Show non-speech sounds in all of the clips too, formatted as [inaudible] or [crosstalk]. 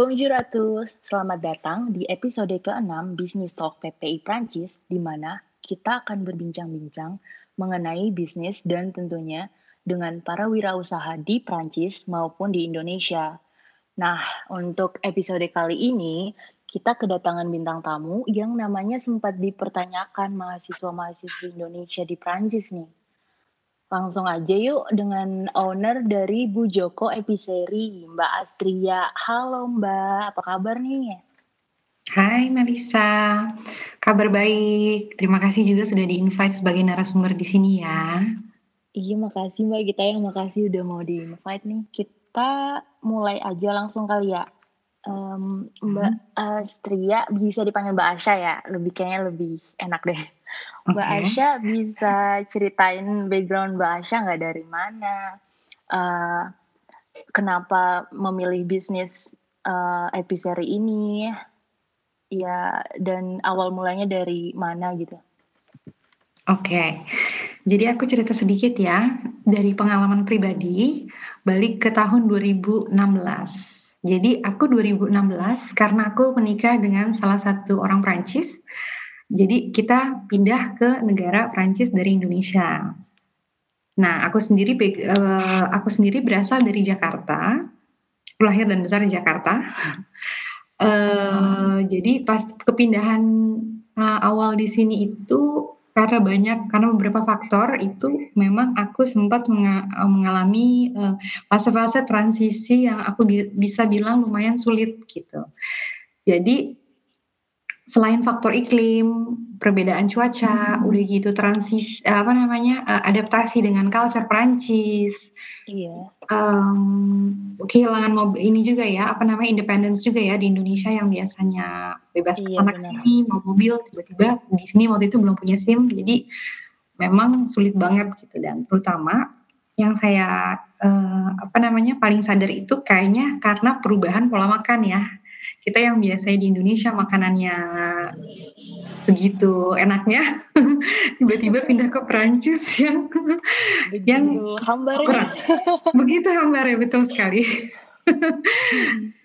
Bonjour à tous, selamat datang di episode ke-6 Business Talk PPI Prancis, di mana kita akan berbincang-bincang mengenai bisnis dan tentunya dengan para wirausaha di Prancis maupun di Indonesia. Nah, untuk episode kali ini, kita kedatangan bintang tamu yang namanya sempat dipertanyakan mahasiswa-mahasiswa Indonesia di Prancis nih. Langsung aja yuk dengan owner dari Bu Joko Episeri, Mbak Astria. Halo Mbak, apa kabar nih? Hai Melisa, kabar baik. Terima kasih juga sudah di-invite sebagai narasumber di sini ya. Iya, makasih Mbak. Kita yang makasih udah mau di-invite nih. Kita mulai aja langsung kali ya. Um, Mbak hmm. Astria bisa dipanggil Mbak Asya ya, lebih kayaknya lebih enak deh. Mbak okay. Asya bisa ceritain background Mbak Asya nggak dari mana? Uh, kenapa memilih bisnis uh, episeri ini? Ya, dan awal mulanya dari mana gitu? Oke, okay. jadi aku cerita sedikit ya dari pengalaman pribadi balik ke tahun 2016. Jadi aku 2016 karena aku menikah dengan salah satu orang Prancis jadi kita pindah ke negara Prancis dari Indonesia. Nah, aku sendiri uh, aku sendiri berasal dari Jakarta, lahir dan besar di Jakarta. Uh, [laughs] jadi pas kepindahan uh, awal di sini itu karena banyak karena beberapa faktor itu memang aku sempat mengalami fase-fase transisi yang aku bi bisa bilang lumayan sulit gitu. Jadi selain faktor iklim, perbedaan cuaca, hmm. udah gitu transisi apa namanya uh, adaptasi dengan culture Prancis, iya. Um, kehilangan mobil ini juga ya apa namanya independence juga ya di Indonesia yang biasanya bebas iya, anak sini mau mobil tiba-tiba di sini waktu itu belum punya SIM jadi memang sulit banget gitu dan terutama yang saya uh, apa namanya paling sadar itu kayaknya karena perubahan pola makan ya kita yang biasanya di Indonesia makanannya begitu enaknya. [laughs] Tiba-tiba pindah ke Perancis yang begitu yang hambar kurang. [laughs] Begitu hambar ya betul sekali.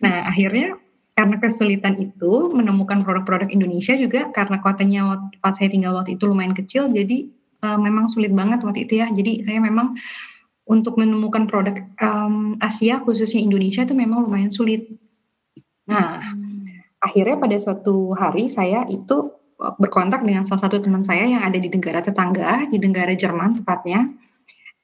Nah akhirnya karena kesulitan itu menemukan produk-produk Indonesia juga karena kotanya tempat saya tinggal waktu itu lumayan kecil jadi uh, memang sulit banget waktu itu ya. Jadi saya memang untuk menemukan produk um, Asia khususnya Indonesia itu memang lumayan sulit Nah, akhirnya pada suatu hari saya itu e, berkontak dengan salah satu teman saya yang ada di negara tetangga, di negara Jerman tepatnya.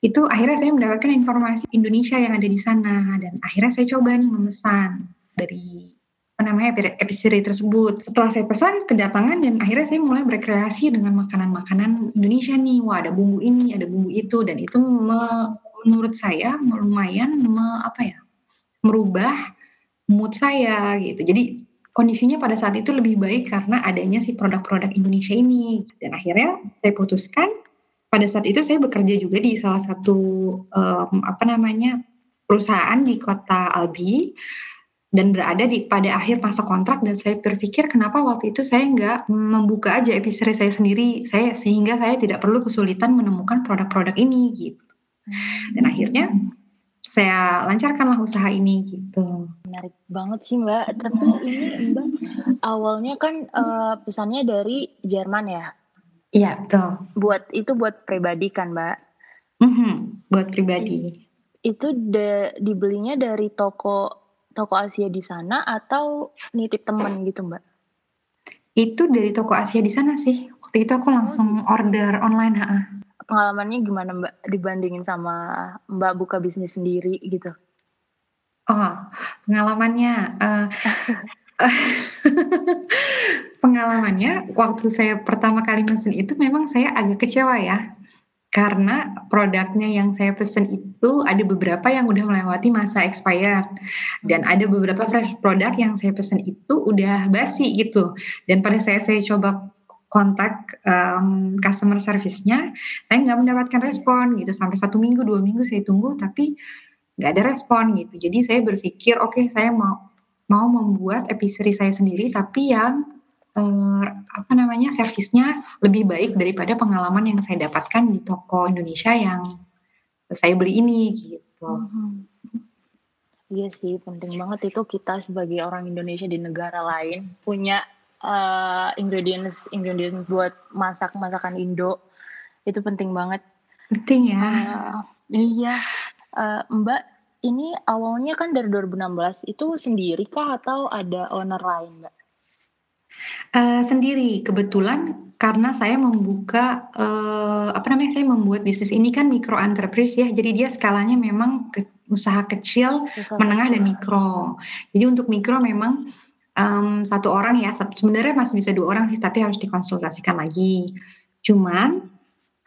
Itu akhirnya saya mendapatkan informasi Indonesia yang ada di sana dan akhirnya saya coba nih memesan dari apa namanya episode tersebut. Setelah saya pesan kedatangan dan akhirnya saya mulai berkreasi dengan makanan-makanan Indonesia nih. Wah, ada bumbu ini, ada bumbu itu dan itu me, menurut saya lumayan me, apa ya? merubah mood saya gitu. Jadi kondisinya pada saat itu lebih baik karena adanya si produk-produk Indonesia ini. Dan akhirnya saya putuskan pada saat itu saya bekerja juga di salah satu um, apa namanya perusahaan di kota Albi dan berada di pada akhir masa kontrak dan saya berpikir kenapa waktu itu saya nggak membuka aja episode saya sendiri saya sehingga saya tidak perlu kesulitan menemukan produk-produk ini gitu dan akhirnya saya lancarkanlah usaha ini gitu. Menarik banget sih Mbak. Tapi ini Mbak awalnya kan uh, pesannya dari Jerman ya? Iya betul. Buat itu buat pribadi kan Mbak? Mm-hmm, buat pribadi. Itu de, dibelinya dari toko toko Asia di sana atau nitip temen gitu Mbak? Itu dari toko Asia di sana sih. Waktu itu aku langsung oh, gitu. order online. -ha pengalamannya gimana Mbak dibandingin sama Mbak buka bisnis sendiri gitu? Oh, pengalamannya uh, [laughs] pengalamannya waktu saya pertama kali pesen itu memang saya agak kecewa ya. Karena produknya yang saya pesen itu ada beberapa yang udah melewati masa expired dan ada beberapa fresh produk yang saya pesen itu udah basi gitu. Dan pada saya saya coba kontak um, customer service-nya, saya nggak mendapatkan respon gitu sampai satu minggu dua minggu saya tunggu tapi nggak ada respon gitu. Jadi saya berpikir oke okay, saya mau mau membuat episode saya sendiri tapi yang uh, apa namanya servisnya lebih baik daripada pengalaman yang saya dapatkan di toko Indonesia yang saya beli ini gitu. Mm -hmm. Iya sih, penting banget itu kita sebagai orang Indonesia di negara lain punya, eee, ingredients ingredients buat masak masakan Indo, itu penting banget. Penting ya. Eee, iya, eee, Mbak, ini awalnya kan dari 2016 itu sendiri kah atau ada owner lain, Mbak? Eee, sendiri, kebetulan karena saya membuka, eee, apa namanya, saya membuat bisnis ini kan micro entreprise ya, jadi dia skalanya memang ke usaha kecil, Usaha menengah, dan mikro. Jadi untuk mikro memang, mmm, 1 orang ya, sebenarnya masih bisa 2 orang sih, tapi harus dikonsultasikan lagi. Cuman,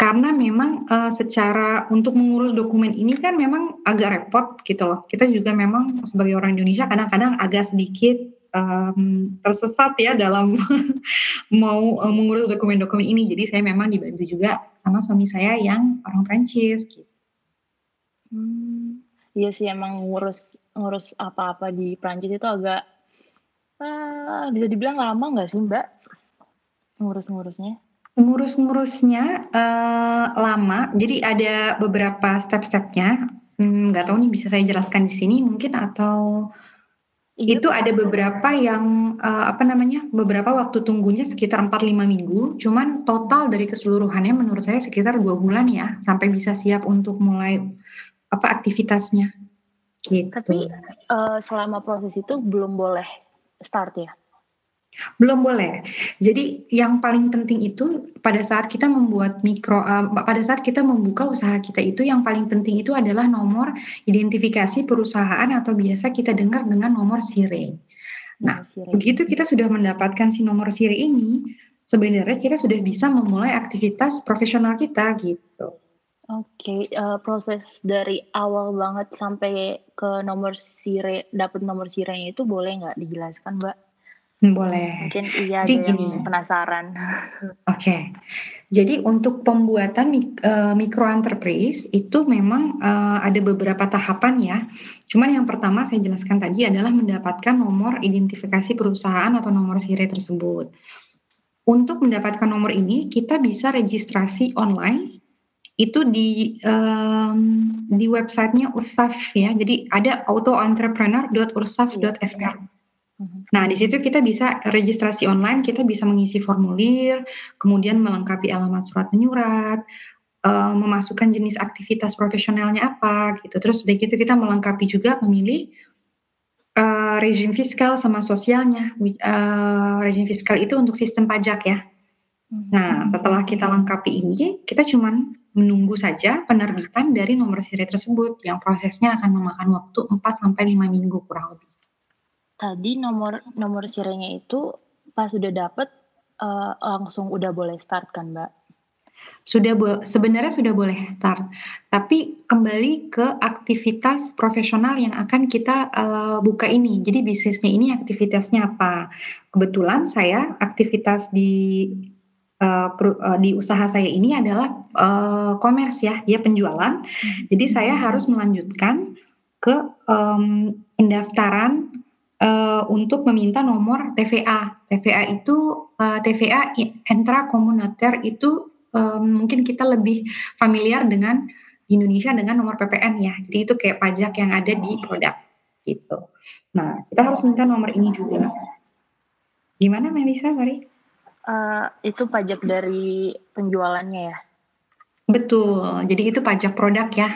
karena memang, eee, secara untuk mengurus dokumen ini kan memang agak repot gitu loh. Kita juga memang sebagai orang Indonesia kadang-kadang agak sedikit, mmm, tersesat ya dalam [laughs] mau, eee, mengurus dokumen-dokumen ini. Jadi saya memang dibantu juga sama suami saya yang orang Prancis, gitu. Mmm, iya sih emang ngurus ngurus apa-apa di Prancis itu agak, eee, bisa dibilang lama nggak sih, Mbak? Ngurus-ngurusnya? Ngurus-ngurusnya, eee, lama, jadi ada beberapa step-stepnya, mmm, nggak tahu nih bisa saya jelaskan di sini mungkin atau Iya, itu ada beberapa yang, eee, apa namanya, beberapa waktu tunggunya sekitar 4, 5 minggu, cuman total dari keseluruhannya menurut saya sekitar 2 bulan ya, sampai bisa siap untuk mulai, apa, aktivitasnya, Tapi, gitu. eee, selama proses itu belum boleh start ya? Belum boleh. Jadi yang paling penting itu pada saat kita membuat mikro eee, pada saat kita membuka usaha kita itu yang paling penting itu adalah nomor identifikasi perusahaan atau biasa kita dengar dengan nomor SIRE. Nah, SIRE, begitu kita sudah mendapatkan si nomor SIRE ini, sebenarnya kita sudah bisa memulai aktivitas profesional kita, gitu. Oke, eee, proses dari awal banget sampai ke nomor SIRE dapet nomor SIRE-nya itu boleh nggak dijelaskan, Mbak? Boleh. Mungkin iya Jadi gini penasaran. Oke. Jadi untuk pembuatan mik eee, micro entreprise itu memang, eee, ada beberapa tahapan ya. Cuman yang pertama saya jelaskan tadi adalah mendapatkan nomor identifikasi perusahaan atau nomor SIRE tersebut. Untuk mendapatkan nomor ini kita bisa registrasi online, itu di, mmm, di website-nya Ursaf ya, jadi ada Iya, autoentrepreneur.ursaf.fr. mhm. Nah, di situ kita bisa registrasi online, kita bisa mengisi formulir, kemudian melengkapi alamat surat menyurat, eee, memasukkan jenis aktivitas profesionalnya apa, gitu. Terus udah gitu kita melengkapi juga memilih, eee, rezim fiskal sama sosialnya, eee, rezim fiskal itu untuk sistem pajak ya. Mhm. Nah, setelah kita lengkapi ini, kita cuman menunggu saja penerbitan dari nomor SIRE tersebut, yang prosesnya akan memakan waktu 4 sampai 5 minggu kurang lebih. Tadi nomor nomor SIRE-nya itu pas udah dapet, eee, langsung udah boleh start kan, Mbak? Sudah bo sebenarnya sudah boleh start, tapi kembali ke aktivitas profesional yang akan kita, eee, buka ini. Jadi bisnisnya ini aktivitasnya apa. Kebetulan saya aktivitas di, eee, di usaha saya ini adalah, eee, commerce ya, dia penjualan. Mhm. Jadi saya harus melanjutkan ke, mmm, pendaftaran, eee, untuk meminta nomor TVA. TVA itu, eee, TVA i intracommunautaire itu, eee, mungkin kita lebih familiar dengan di Indonesia dengan nomor PPN ya. Jadi itu kayak pajak yang ada di Oh. produk, gitu. Nah, kita harus minta nomor ini juga. Gimana Melisa, sorry? Eee, itu pajak dari penjualannya ya? Betul, jadi itu pajak produk ya.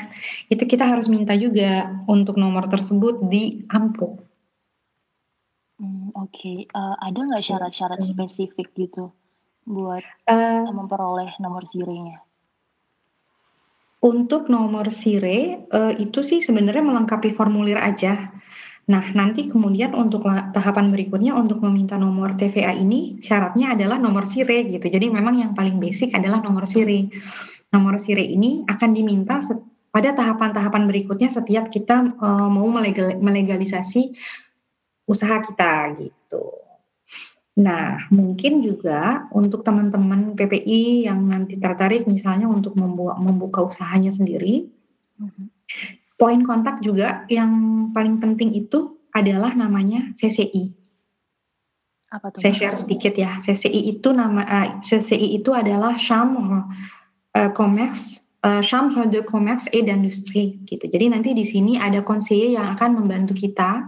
Itu kita harus minta juga untuk nomor tersebut di amplop. Mmm, oke. Eee, ada nggak syarat-syarat Gitu. spesifik gitu buat, eee, Eee memperoleh nomor SIRE-nya? Untuk nomor SIRE, eee, itu sih sebenarnya melengkapi formulir aja. Nah, nanti kemudian untuk la tahapan berikutnya untuk meminta nomor TVA ini syaratnya adalah nomor SIRE gitu. Jadi memang yang paling basic adalah nomor SIRE. Nomor SIRE ini akan diminta set pada tahapan-tahapan berikutnya setiap kita, eee, mau melegal melegalisasi usaha kita, gitu. Nah, mungkin juga untuk teman-teman PPI yang nanti tertarik misalnya untuk membua membuka usahanya sendiri poin kontak juga yang paling penting itu adalah namanya CCI. Apa tuh, Saya share sedikit ya, CCI itu nama eee, CCI itu adalah Chambre, eee, Commerce, uh, Chambre de Commerce et d'Industrie gitu. Jadi nanti di sini ada konselor yang akan membantu kita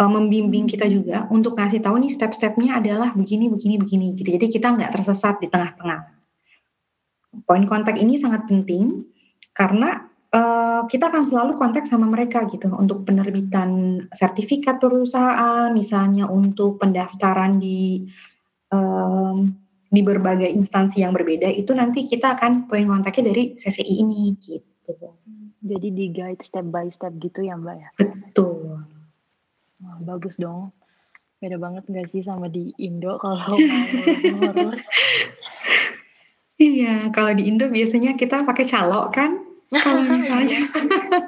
uh, membimbing kita juga untuk ngasih tahu nih step-stepnya adalah begini begini begini gitu. Jadi kita nggak tersesat di tengah-tengah. Poin kontak ini sangat penting karena uh, kita akan selalu kontak sama mereka gitu untuk penerbitan sertifikat perusahaan, misalnya untuk pendaftaran di um, di berbagai instansi yang berbeda itu nanti kita akan poin kontaknya dari CCI ini gitu. Jadi di guide step by step gitu ya Mbak ya? Betul. Wah, bagus dong. Beda banget gak sih sama di Indo [laughs] kalau Iya, kalau di Indo biasanya kita pakai calo kan? [laughs] Kalau misalnya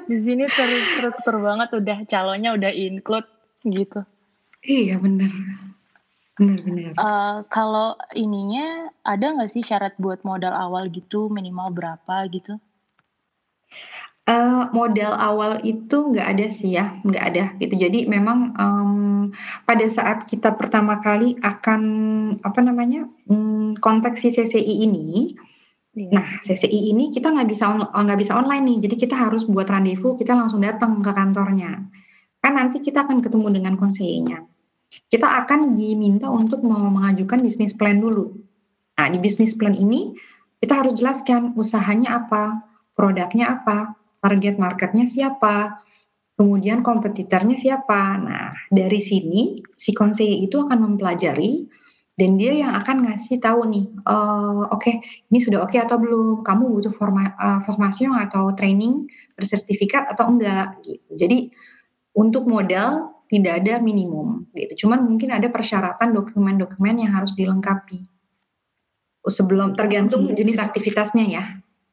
di sini terstruktur banget udah calonnya udah include gitu. Iya benar. Benar-benar. Uh, kalau ininya ada nggak sih syarat buat modal awal gitu minimal berapa gitu? Uh, modal awal itu nggak ada sih ya, nggak ada gitu. Jadi memang um, pada saat kita pertama kali akan apa namanya um, konteks si CCI ini, Iya. Nah, CCI ini kita nggak bisa on, nggak bisa online nih, jadi kita harus buat rendezvous, kita langsung datang ke kantornya. Kan nanti kita akan ketemu dengan konselnya. Kita akan diminta untuk mau mengajukan bisnis plan dulu. Nah, di bisnis plan ini kita harus jelaskan usahanya apa, produknya apa, target marketnya siapa, kemudian kompetitornya siapa. Nah, dari sini si konselor itu akan mempelajari dan dia yang akan ngasih tahu nih, uh, oke okay, ini sudah oke okay atau belum, kamu butuh forma, uh, formasi atau training bersertifikat atau enggak gitu. Jadi untuk modal tidak ada minimum gitu. Cuman mungkin ada persyaratan dokumen-dokumen yang harus dilengkapi. Sebelum tergantung jenis aktivitasnya ya.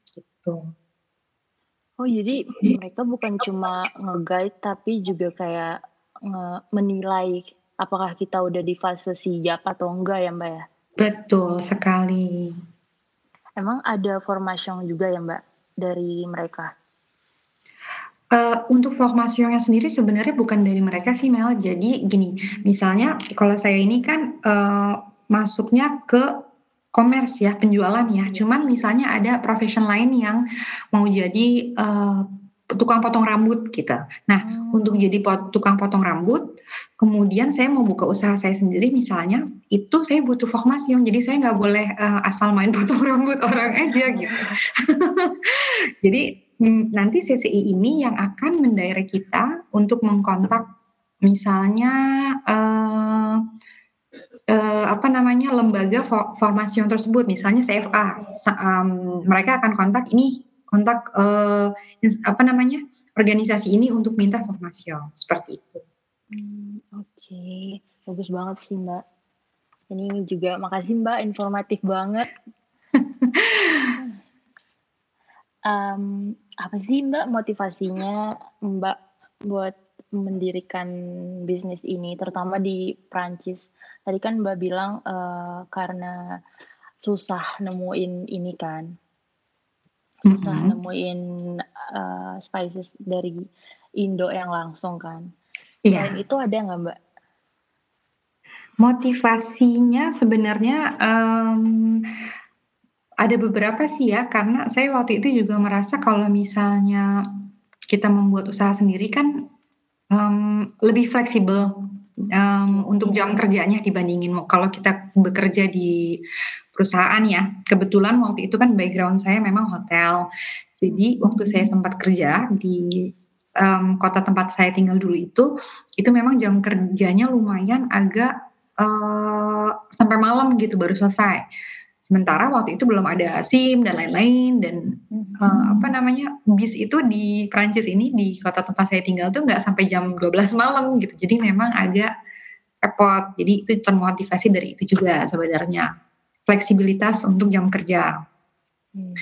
Gitu. Oh, jadi mereka bukan cuma nge-guide tapi juga kayak menilai apakah kita udah di fase siap atau enggak ya Mbak ya? Betul sekali. Emang ada formasi juga ya Mbak dari mereka? Uh, untuk yang sendiri sebenarnya bukan dari mereka sih Mel. Jadi gini, misalnya kalau saya ini kan uh, masuknya ke commerce ya, penjualan ya. Cuman misalnya ada profession lain yang mau jadi uh, tukang potong rambut gitu. Nah, hmm. untuk jadi pot, tukang potong rambut, kemudian saya mau buka usaha saya sendiri misalnya, itu saya butuh formasi, jadi saya nggak boleh uh, asal main [laughs] potong rambut orang aja gitu. [laughs] jadi mm, nanti CCI ini yang akan mendirect kita untuk mengkontak misalnya uh, uh, apa namanya lembaga formasi tersebut, misalnya CFA, um, mereka akan kontak ini kontak uh, apa namanya organisasi ini untuk minta formasi seperti itu. Hmm, Oke, okay. bagus banget sih Mbak. Ini juga makasih Mbak, informatif banget. [laughs] um, apa sih Mbak motivasinya Mbak buat mendirikan bisnis ini, terutama di Prancis? Tadi kan Mbak bilang uh, karena susah nemuin ini kan, susah mm-hmm. nemuin uh, spices dari Indo yang langsung kan. Iya. Selain itu ada nggak Mbak? Motivasinya sebenarnya um, ada beberapa sih ya, karena saya waktu itu juga merasa kalau misalnya kita membuat usaha sendiri kan um, lebih fleksibel um, untuk jam kerjanya dibandingin kalau kita bekerja di perusahaan ya. Kebetulan waktu itu kan background saya memang hotel. Jadi waktu saya sempat kerja di um, kota tempat saya tinggal dulu itu, itu memang jam kerjanya lumayan agak uh, sampai malam gitu baru selesai. Sementara waktu itu belum ada SIM dan lain-lain dan uh, apa namanya bis itu di Prancis ini di kota tempat saya tinggal tuh nggak sampai jam 12 malam gitu. Jadi memang agak repot. Jadi itu termotivasi dari itu juga sebenarnya fleksibilitas untuk jam kerja. Hmm.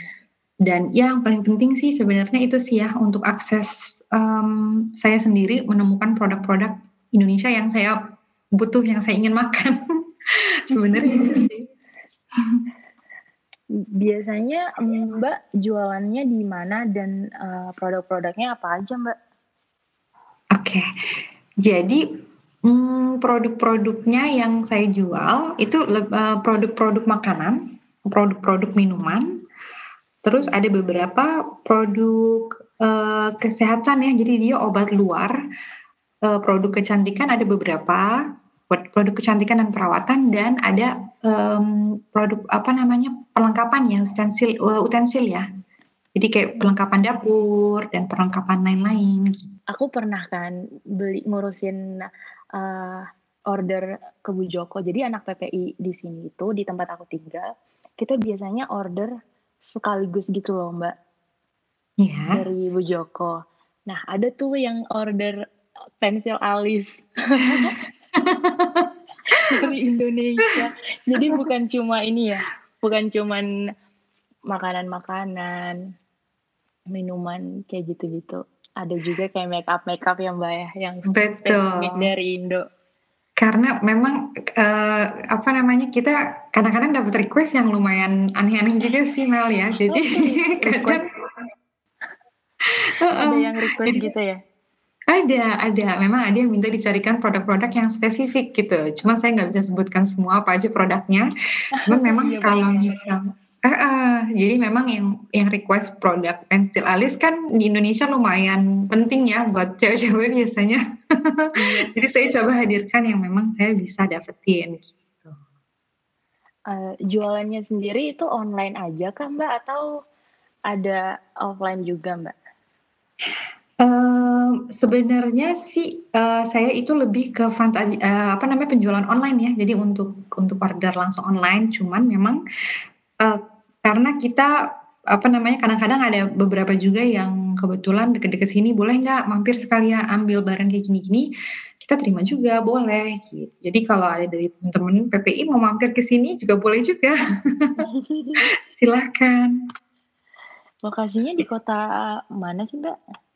Dan yang paling penting sih sebenarnya itu sih ya untuk akses um, saya sendiri menemukan produk-produk Indonesia yang saya butuh, yang saya ingin makan. [laughs] sebenarnya itu sih. [laughs] Biasanya Mbak jualannya di mana dan uh, produk-produknya apa aja Mbak? Oke, okay. jadi Hmm, produk-produknya yang saya jual itu uh, produk-produk makanan, produk-produk minuman, Terus ada beberapa produk uh, kesehatan ya, jadi dia obat luar. Uh, produk kecantikan ada beberapa, produk kecantikan dan perawatan dan ada um, produk apa namanya perlengkapan ya utensil uh, utensil ya. Jadi kayak perlengkapan dapur dan perlengkapan lain-lain. Aku pernah kan beli ngurusin uh, order ke Bu Joko. Jadi anak PPI di sini itu di tempat aku tinggal, kita biasanya order sekaligus gitu loh Mbak. Iya. Dari Bu Joko. Nah ada tuh yang order pensil alis. [laughs] dari Indonesia. Jadi bukan cuma ini ya, bukan cuman makanan-makanan, minuman kayak gitu-gitu. Ada juga kayak make up make up ya Mbak ya, yang spesifik dari Indo. Karena memang uh, apa namanya kita kadang-kadang dapat request yang lumayan aneh-aneh juga sih Mel ya. Jadi [laughs] [laughs] kadang ada yang request gitu ya ada ada memang ada yang minta dicarikan produk-produk yang spesifik gitu cuman saya nggak bisa sebutkan semua apa aja produknya cuman [laughs] memang iya, kalau misal Uh, uh, jadi memang yang yang request produk pensil alis kan di Indonesia lumayan penting ya buat cewek-cewek biasanya. Iya. [laughs] jadi saya coba hadirkan yang memang saya bisa dapetin. Gitu. Uh, jualannya sendiri itu online aja kah Mbak atau ada offline juga Mbak? Uh, sebenarnya sih uh, saya itu lebih ke fantasi uh, apa namanya penjualan online ya. Jadi untuk untuk order langsung online, cuman memang uh, karena kita apa namanya kadang-kadang ada beberapa juga yang kebetulan deket-deket sini boleh nggak mampir sekalian ambil barang kayak gini-gini kita terima juga boleh gitu. Jadi kalau ada dari teman-teman PPI mau mampir ke sini juga boleh juga. [laughs] Silahkan. Lokasinya di kota mana sih Mbak?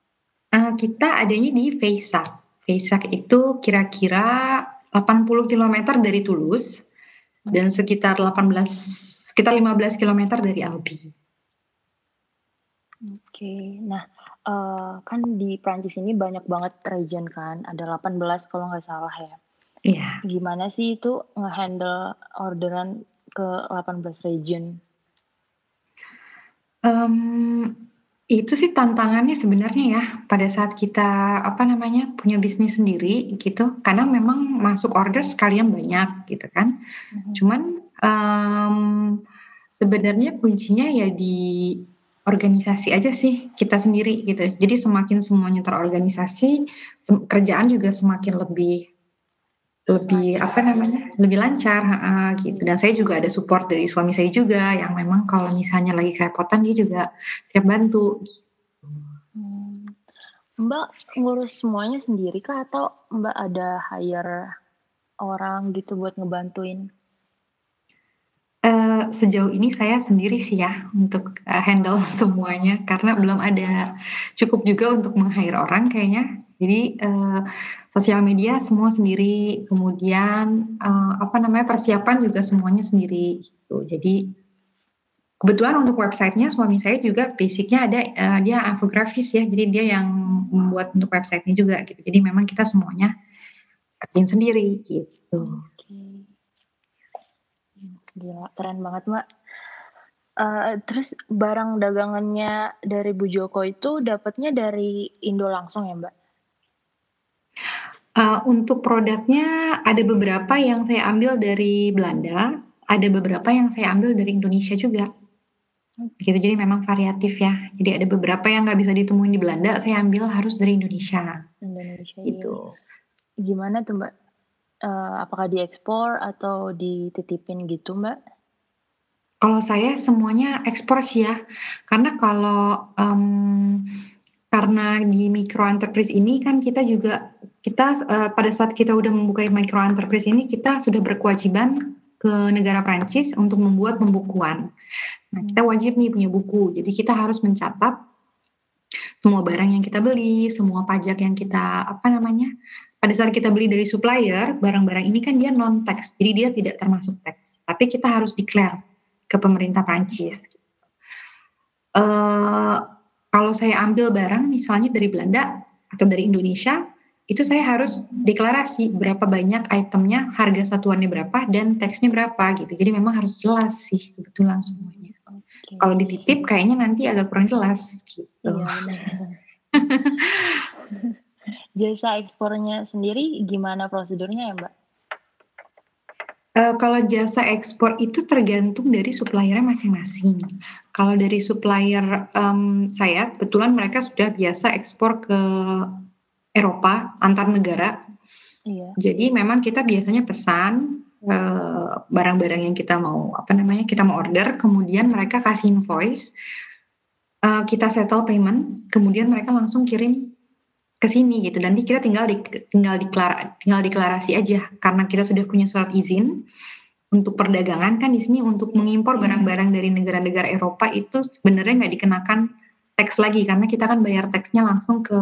Uh, kita adanya di Feisak. Feisak itu kira-kira 80 km dari Tulus dan sekitar 18 sekitar 15 km dari Albi. Oke, nah uh, kan di Prancis ini banyak banget region kan, ada 18 kalau nggak salah ya. Iya. Gimana sih itu ngehandle orderan ke 18 region? Um, itu sih tantangannya sebenarnya ya pada saat kita apa namanya punya bisnis sendiri gitu karena memang masuk order sekalian banyak gitu kan. Mm-hmm. Cuman um, sebenarnya kuncinya ya di organisasi aja sih kita sendiri gitu. Jadi semakin semuanya terorganisasi, sem kerjaan juga semakin lebih lebih apa namanya lebih lancar uh, gitu. Dan saya juga ada support dari suami saya juga yang memang kalau misalnya lagi kerepotan dia juga siap bantu. Hmm. Mbak ngurus semuanya sendiri kah atau Mbak ada hire orang gitu buat ngebantuin? Uh, sejauh ini saya sendiri sih ya untuk uh, handle [laughs] semuanya karena belum ada cukup juga untuk meng-hire orang kayaknya. Jadi uh, sosial media semua sendiri, kemudian uh, apa namanya persiapan juga semuanya sendiri gitu. Jadi kebetulan untuk websitenya suami saya juga basicnya ada uh, dia infografis ya, jadi dia yang membuat untuk websitenya juga gitu. Jadi memang kita semuanya kerjain sendiri gitu. Gila, keren banget Mbak. Uh, terus barang dagangannya dari Bu Joko itu dapatnya dari Indo langsung ya Mbak? Uh, untuk produknya ada beberapa yang saya ambil dari Belanda, ada beberapa yang saya ambil dari Indonesia juga. Gitu, jadi memang variatif ya. Jadi ada beberapa yang nggak bisa ditemuin di Belanda, saya ambil harus dari Indonesia. Indonesia. Itu. Ya. Gimana tuh Mbak? Uh, apakah diekspor atau dititipin gitu, Mbak? Kalau saya semuanya ekspor sih ya, karena kalau um, karena di micro enterprise ini kan kita juga kita uh, pada saat kita udah membuka micro enterprise ini kita sudah berkewajiban ke negara Prancis untuk membuat pembukuan. Nah, kita wajib nih punya buku. Jadi kita harus mencatat semua barang yang kita beli, semua pajak yang kita apa namanya pada saat kita beli dari supplier, barang-barang ini kan dia non tax, jadi dia tidak termasuk tax. Tapi kita harus declare ke pemerintah Prancis. Uh, kalau saya ambil barang misalnya dari Belanda atau dari Indonesia, itu saya harus deklarasi berapa banyak itemnya, harga satuannya berapa, dan teksnya berapa gitu. Jadi memang harus jelas sih kebetulan semuanya. Okay. Kalau dititip kayaknya nanti agak kurang jelas gitu. Iya. [laughs] Jasa ekspornya sendiri gimana prosedurnya ya Mbak? Uh, kalau jasa ekspor itu tergantung dari suppliernya masing-masing. Kalau dari supplier um, saya, kebetulan mereka sudah biasa ekspor ke Eropa antar negara. Iya. Jadi memang kita biasanya pesan uh, barang-barang yang kita mau apa namanya kita mau order, kemudian mereka kasih invoice, uh, kita settle payment, kemudian mereka langsung kirim ke sini gitu. Nanti kita tinggal di, tinggal diklar, tinggal deklarasi aja karena kita sudah punya surat izin untuk perdagangan kan di sini untuk mengimpor barang-barang dari negara-negara Eropa itu sebenarnya nggak dikenakan teks lagi karena kita kan bayar teksnya langsung ke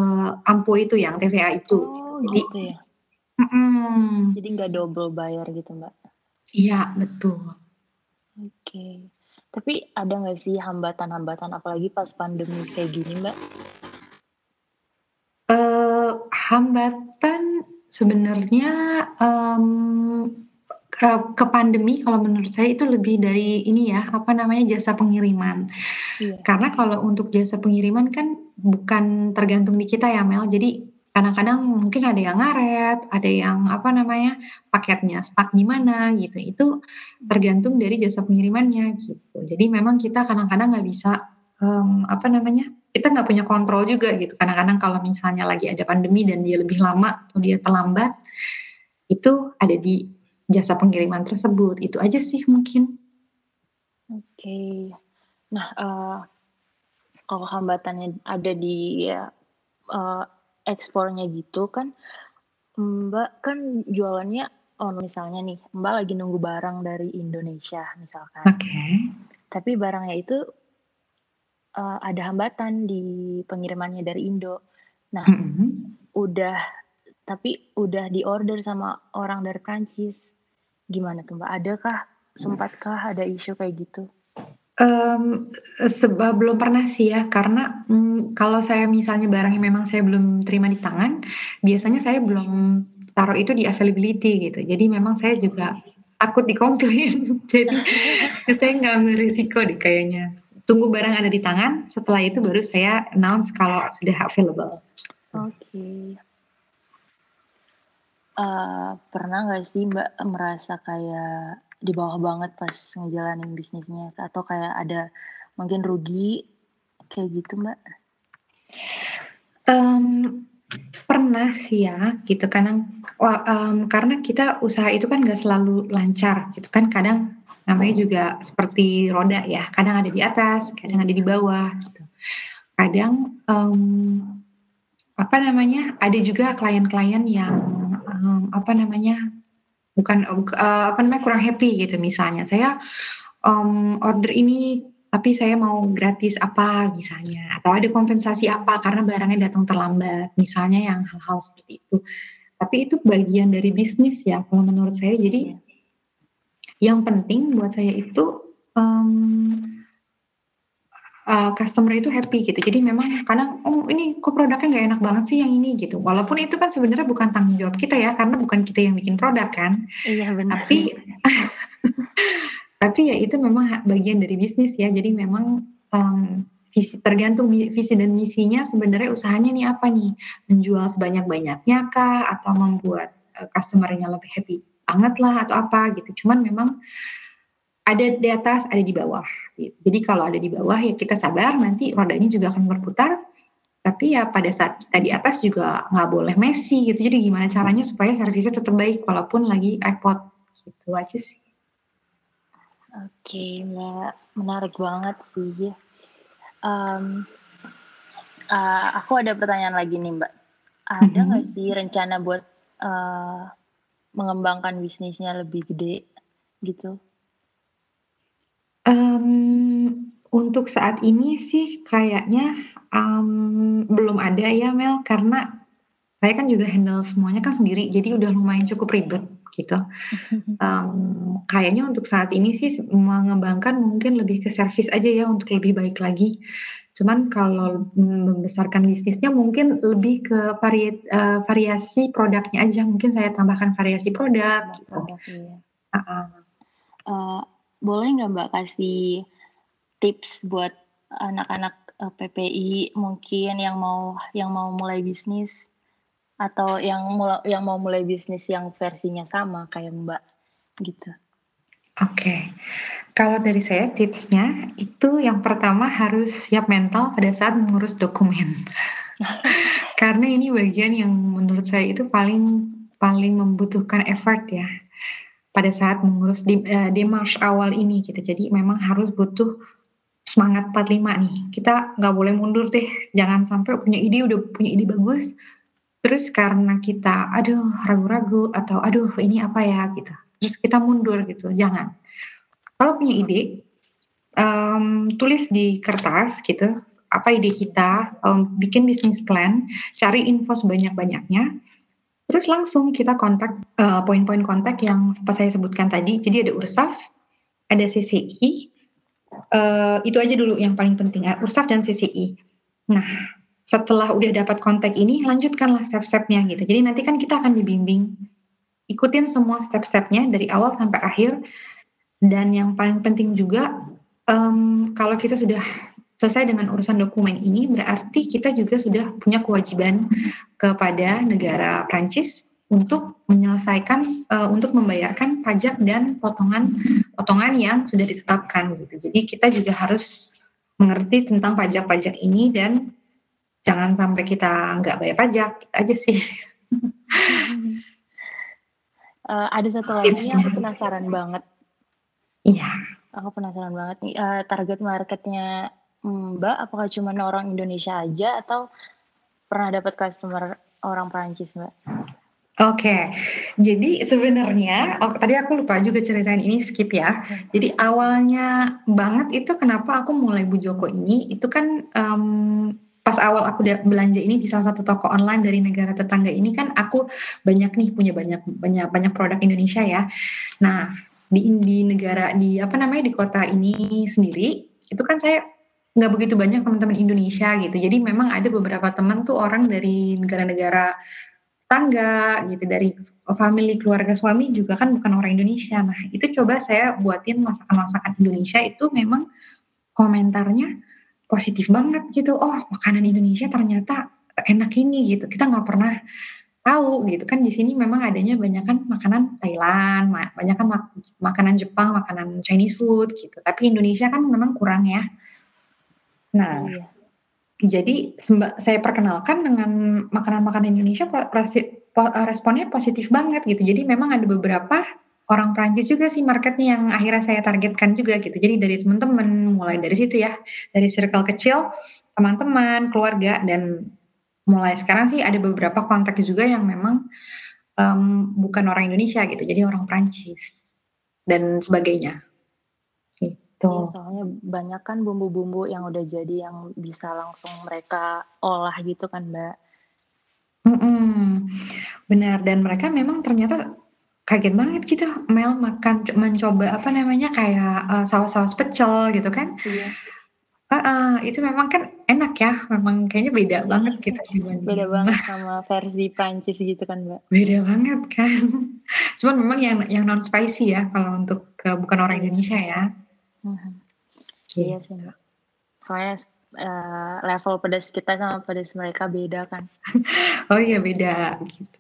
ampo itu yang TVA itu. Oh, Jadi, gitu ya. Mm, Jadi nggak double bayar gitu mbak? Iya betul. Oke. Okay. Tapi ada nggak sih hambatan-hambatan apalagi pas pandemi kayak gini mbak? Uh, hambatan sebenarnya um, ke, ke pandemi kalau menurut saya itu lebih dari ini ya apa namanya jasa pengiriman. Iya. Karena kalau untuk jasa pengiriman kan bukan tergantung di kita ya Mel. Jadi kadang-kadang mungkin ada yang ngaret, ada yang apa namanya paketnya stuck di mana gitu. Itu tergantung dari jasa pengirimannya gitu. Jadi memang kita kadang-kadang nggak bisa um, apa namanya kita nggak punya kontrol juga gitu. Kadang-kadang kalau misalnya lagi ada pandemi dan dia lebih lama atau dia terlambat, itu ada di jasa pengiriman tersebut. Itu aja sih mungkin. Oke. Okay. Nah, uh, kalau hambatannya ada di ya, uh, ekspornya gitu kan, Mbak kan jualannya oh misalnya nih, Mbak lagi nunggu barang dari Indonesia misalkan. Oke. Okay. Tapi barangnya itu uh, ada hambatan di pengirimannya dari Indo. Nah, mm -hmm. udah tapi udah diorder sama orang dari Prancis. Gimana tuh Mbak? Adakah sempatkah ada isu kayak gitu? Um, sebab belum pernah sih ya, karena um, kalau saya misalnya barangnya memang saya belum terima di tangan, biasanya saya belum taruh itu di availability gitu. Jadi memang saya juga takut dikomplain. [laughs] Jadi saya nggak ambil risiko deh kayaknya tunggu barang ada di tangan, setelah itu baru saya announce kalau sudah available. Oke. Okay. Uh, eh, pernah nggak sih Mbak merasa kayak di bawah banget pas ngejalanin bisnisnya atau kayak ada mungkin rugi kayak gitu Mbak? Um, pernah sih ya gitu karena um, karena kita usaha itu kan gak selalu lancar gitu kan kadang namanya juga seperti roda ya kadang ada di atas kadang ada di bawah gitu. kadang um, apa namanya ada juga klien-klien yang um, apa namanya bukan uh, apa namanya kurang happy gitu misalnya. Saya um, order ini tapi saya mau gratis apa misalnya atau ada kompensasi apa karena barangnya datang terlambat misalnya yang hal-hal seperti itu. Tapi itu bagian dari bisnis ya kalau menurut saya. Jadi yang penting buat saya itu um, uh, customer itu happy gitu. Jadi memang kadang oh ini kok produknya nggak enak banget sih yang ini gitu. Walaupun itu kan sebenarnya bukan tanggung jawab kita ya karena bukan kita yang bikin produk kan. Iya benar. Tapi [laughs] tapi ya itu memang bagian dari bisnis ya. Jadi memang um, visi tergantung visi dan misinya sebenarnya usahanya nih apa nih menjual sebanyak banyaknya kah atau membuat uh, customernya lebih happy banget lah atau apa gitu. Cuman memang ada di atas, ada di bawah. Gitu. Jadi kalau ada di bawah ya kita sabar, nanti rodanya juga akan berputar. Tapi ya pada saat kita di atas juga nggak boleh messy gitu. Jadi gimana caranya supaya servisnya tetap baik walaupun lagi repot gitu aja sih. Oke, Mbak. Menarik banget sih. Um, uh, aku ada pertanyaan lagi nih, Mbak. Ada nggak mm -hmm. sih rencana buat uh, mengembangkan bisnisnya lebih gede gitu? Um, untuk saat ini sih kayaknya, um, belum ada ya Mel, karena saya kan juga handle semuanya kan sendiri, jadi udah lumayan cukup ribet gitu. [laughs] Um, kayaknya untuk saat ini sih mengembangkan mungkin lebih ke servis aja ya untuk lebih baik lagi. Cuman kalau membesarkan bisnisnya mungkin lebih ke vari uh, variasi produknya aja, mungkin saya tambahkan variasi produk gitu. Iya. Uh-uh. Uh, boleh nggak Mbak kasih tips buat anak-anak uh, eh, PPI mungkin yang mau yang mau mulai bisnis atau yang mulai yang mau mulai bisnis yang versinya sama kayak Mbak gitu. Oke, kalau dari saya tipsnya itu yang pertama harus siap mental pada saat mengurus dokumen. [laughs] Karena ini bagian yang menurut saya itu paling paling membutuhkan effort ya pada saat mengurus di, uh, demarche awal ini gitu. Jadi memang harus butuh semangat 45 nih. Kita nggak boleh mundur deh. Jangan sampai punya ide udah punya ide bagus, terus karena kita aduh ragu-ragu atau aduh ini apa ya gitu. Terus kita mundur gitu jangan. Kalau punya ide um, tulis di kertas gitu apa ide kita um, bikin bisnis plan cari info sebanyak-banyaknya terus langsung kita kontak uh, poin-poin kontak yang sempat saya sebutkan tadi. Jadi ada ursaf ada CCI uh, itu aja dulu yang paling penting ya ursaf dan CCI nah setelah udah dapat kontak ini lanjutkanlah step-stepnya gitu jadi nanti kan kita akan dibimbing ikutin semua step-stepnya dari awal sampai akhir dan yang paling penting juga um, kalau kita sudah selesai dengan urusan dokumen ini berarti kita juga sudah punya kewajiban kepada negara Prancis untuk menyelesaikan uh, untuk membayarkan pajak dan potongan potongan yang sudah ditetapkan gitu. Jadi kita juga harus mengerti tentang pajak-pajak ini dan jangan sampai kita nggak bayar pajak aja sih. Uh, [laughs] ada satu lagi yang aku penasaran banget. Iya. Aku penasaran banget nih, uh, target marketnya Mbak apakah cuma orang Indonesia aja atau pernah dapat customer orang Prancis, Mbak? Oke, okay. jadi sebenarnya oh, tadi aku lupa juga ceritain ini skip ya. Jadi awalnya banget itu kenapa aku mulai Bu Joko ini itu kan um, pas awal aku belanja ini di salah satu toko online dari negara tetangga ini kan aku banyak nih punya banyak banyak banyak produk Indonesia ya. Nah di di negara di apa namanya di kota ini sendiri itu kan saya nggak begitu banyak teman-teman Indonesia gitu. Jadi memang ada beberapa teman tuh orang dari negara-negara tangga gitu dari family keluarga suami juga kan bukan orang Indonesia. Nah itu coba saya buatin masakan-masakan Indonesia itu memang komentarnya positif banget gitu. Oh makanan Indonesia ternyata enak ini gitu. Kita nggak pernah tahu gitu. Kan di sini memang adanya banyak kan makanan Thailand banyak kan mak makanan Jepang makanan Chinese food gitu. Tapi Indonesia kan memang kurang ya. Nah iya. jadi saya perkenalkan dengan makanan-makanan Indonesia responnya positif banget gitu. Jadi memang ada beberapa orang Prancis juga sih marketnya yang akhirnya saya targetkan juga gitu. Jadi dari teman-teman mulai dari situ ya, dari circle kecil, teman-teman, keluarga dan mulai sekarang sih ada beberapa kontak juga yang memang um, bukan orang Indonesia gitu, jadi orang Prancis dan sebagainya. Gitu. Ya, soalnya banyak kan bumbu-bumbu yang udah jadi yang bisa langsung mereka olah gitu kan, Mbak. Mm -mm. Benar dan mereka memang ternyata kaget banget gitu Mel makan mencoba apa namanya kayak uh, saus-saus pecel gitu kan. Iya. Uh, uh, itu memang kan enak ya, memang kayaknya beda banget gitu [laughs] dibanding. Beda banget sama versi Prancis gitu kan, Mbak. Beda banget kan. [laughs] Cuman memang yang yang non spicy ya kalau untuk uh, bukan orang. Indonesia ya. Uh -huh. Gitu. Iya sih, Mbak. Soalnya uh, level pedas kita sama pedas mereka beda kan. [laughs] oh iya beda gitu.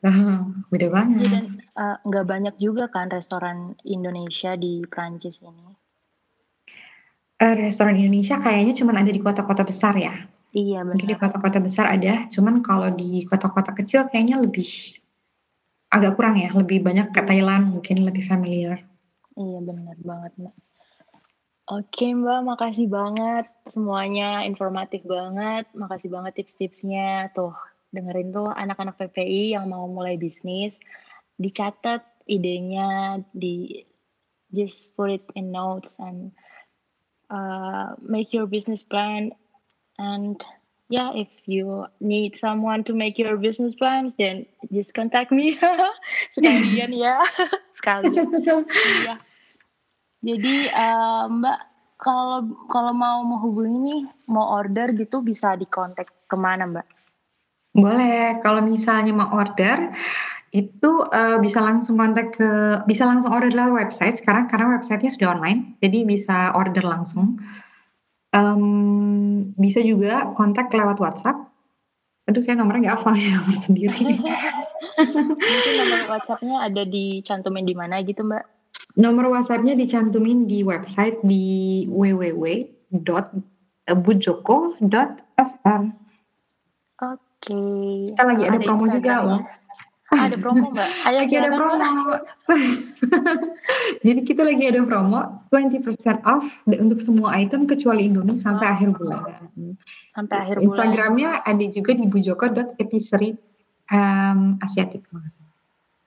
Beda banget. Iya, dan uh, nggak banyak juga kan restoran Indonesia di Prancis ini. Uh, restoran Indonesia kayaknya cuma ada di kota-kota besar ya. Iya benar. Mungkin di kota-kota besar ada, cuman kalau di kota-kota kecil kayaknya lebih agak kurang ya, lebih banyak ke Thailand mungkin lebih familiar. Iya benar banget mbak. Oke Mbak, makasih banget semuanya, informatif banget. Makasih banget tips-tipsnya. Tuh, dengerin tuh anak-anak PPI yang mau mulai bisnis, dicatat idenya, di just put it in notes and uh, make your business plan. And yeah, if you need someone to make your business plans, then just contact me. [laughs] Sekalian ya, [laughs] sekalian. Iya. Jadi uh, Mbak kalau kalau mau menghubungi nih, mau order gitu bisa dikontak ke mana Mbak? Boleh, kalau misalnya mau order itu uh, bisa langsung kontak ke bisa langsung order lewat website sekarang karena websitenya sudah online, jadi bisa order langsung. Um, bisa juga kontak lewat WhatsApp. Aduh, saya nomornya nggak hafal ya nomor sendiri. [laughs] Mungkin nomor WhatsApp-nya ada dicantumin di mana gitu, Mbak? Nomor WhatsApp-nya dicantumin di website di www.bujoko.fr. Oke. Kita lagi ada, ada promo juga loh. Ada promo mbak? Ayo lagi ada promo. [laughs] Jadi kita lagi ada promo 20% off untuk semua item kecuali Indomie sampai oh. akhir bulan. Sampai akhir bulan. Instagramnya ada juga di bujoko.episode um, asiatik.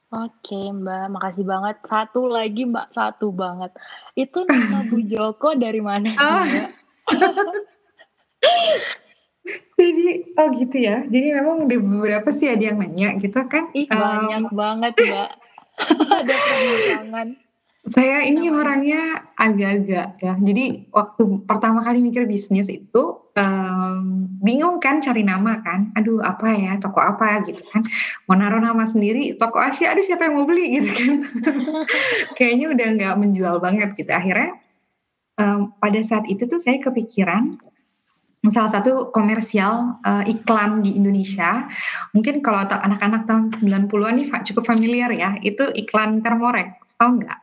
Oke mbak, makasih banget. Satu lagi mbak, satu banget. Itu nama [laughs] Bu Joko dari mana sih oh. mbak? [laughs] Jadi oh gitu ya. Jadi memang di beberapa sih ada yang nanya gitu kan. Ih, um, banyak banget, Mbak. [laughs] ada perbincangan. Saya ini Namanya. orangnya agak-agak ya. Jadi waktu pertama kali mikir bisnis itu um, bingung kan cari nama kan. Aduh apa ya toko apa gitu kan. Mau naruh nama sendiri toko Asia. Aduh siapa yang mau beli [laughs] gitu kan. Kayaknya udah nggak menjual banget gitu. Akhirnya um, pada saat itu tuh saya kepikiran salah satu komersial uh, iklan di Indonesia. Mungkin kalau anak-anak tahun 90-an nih cukup familiar ya, itu iklan Thermorex, tahu nggak?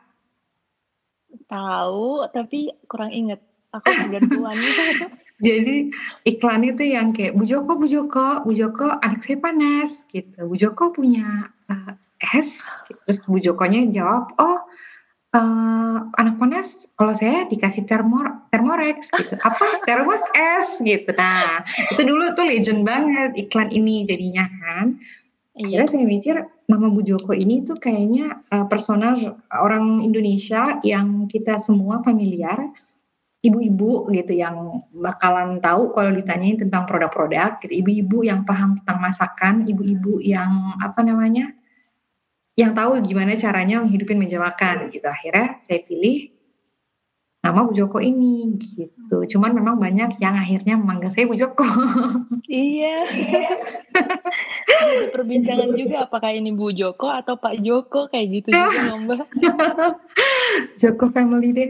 Tahu, tapi kurang inget. Aku 90-an [laughs] Jadi iklan itu yang kayak Bu Joko, Bu Joko, Bu Joko anak saya panas gitu. Bu Joko punya uh, es, terus Bu Jokonya jawab, oh uh, anak panas kalau saya dikasih termor termorex gitu apa [laughs] termos es gitu nah itu dulu tuh legend banget iklan ini jadinya kan Iya. saya mikir nama Bu Joko ini tuh kayaknya uh, personal orang Indonesia yang kita semua familiar, ibu-ibu gitu yang bakalan tahu kalau ditanyain tentang produk-produk, gitu. ibu-ibu yang paham tentang masakan, ibu-ibu yang apa namanya yang tahu gimana caranya menghidupin meja makan gitu. Akhirnya saya pilih nama Bu Joko ini gitu. Cuman memang banyak yang akhirnya memanggil saya Bu Joko. [laughs] iya. Ada perbincangan juga apakah ini Bu Joko atau Pak Joko kayak gitu juga Mbak. [laughs] Joko family deh.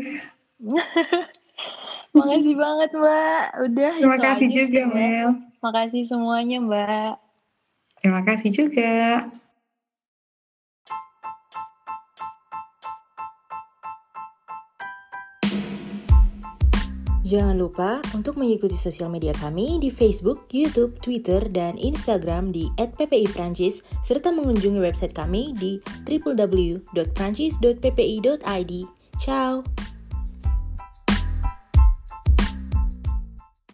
[laughs] Makasih banget Mbak. Udah. Terima kasih juga ya. Mel. Makasih semuanya Mbak. Terima kasih juga. Jangan lupa untuk mengikuti sosial media kami di Facebook, YouTube, Twitter, dan Instagram di @ppi_prancis serta mengunjungi website kami di www.prancis.ppi.id. Ciao.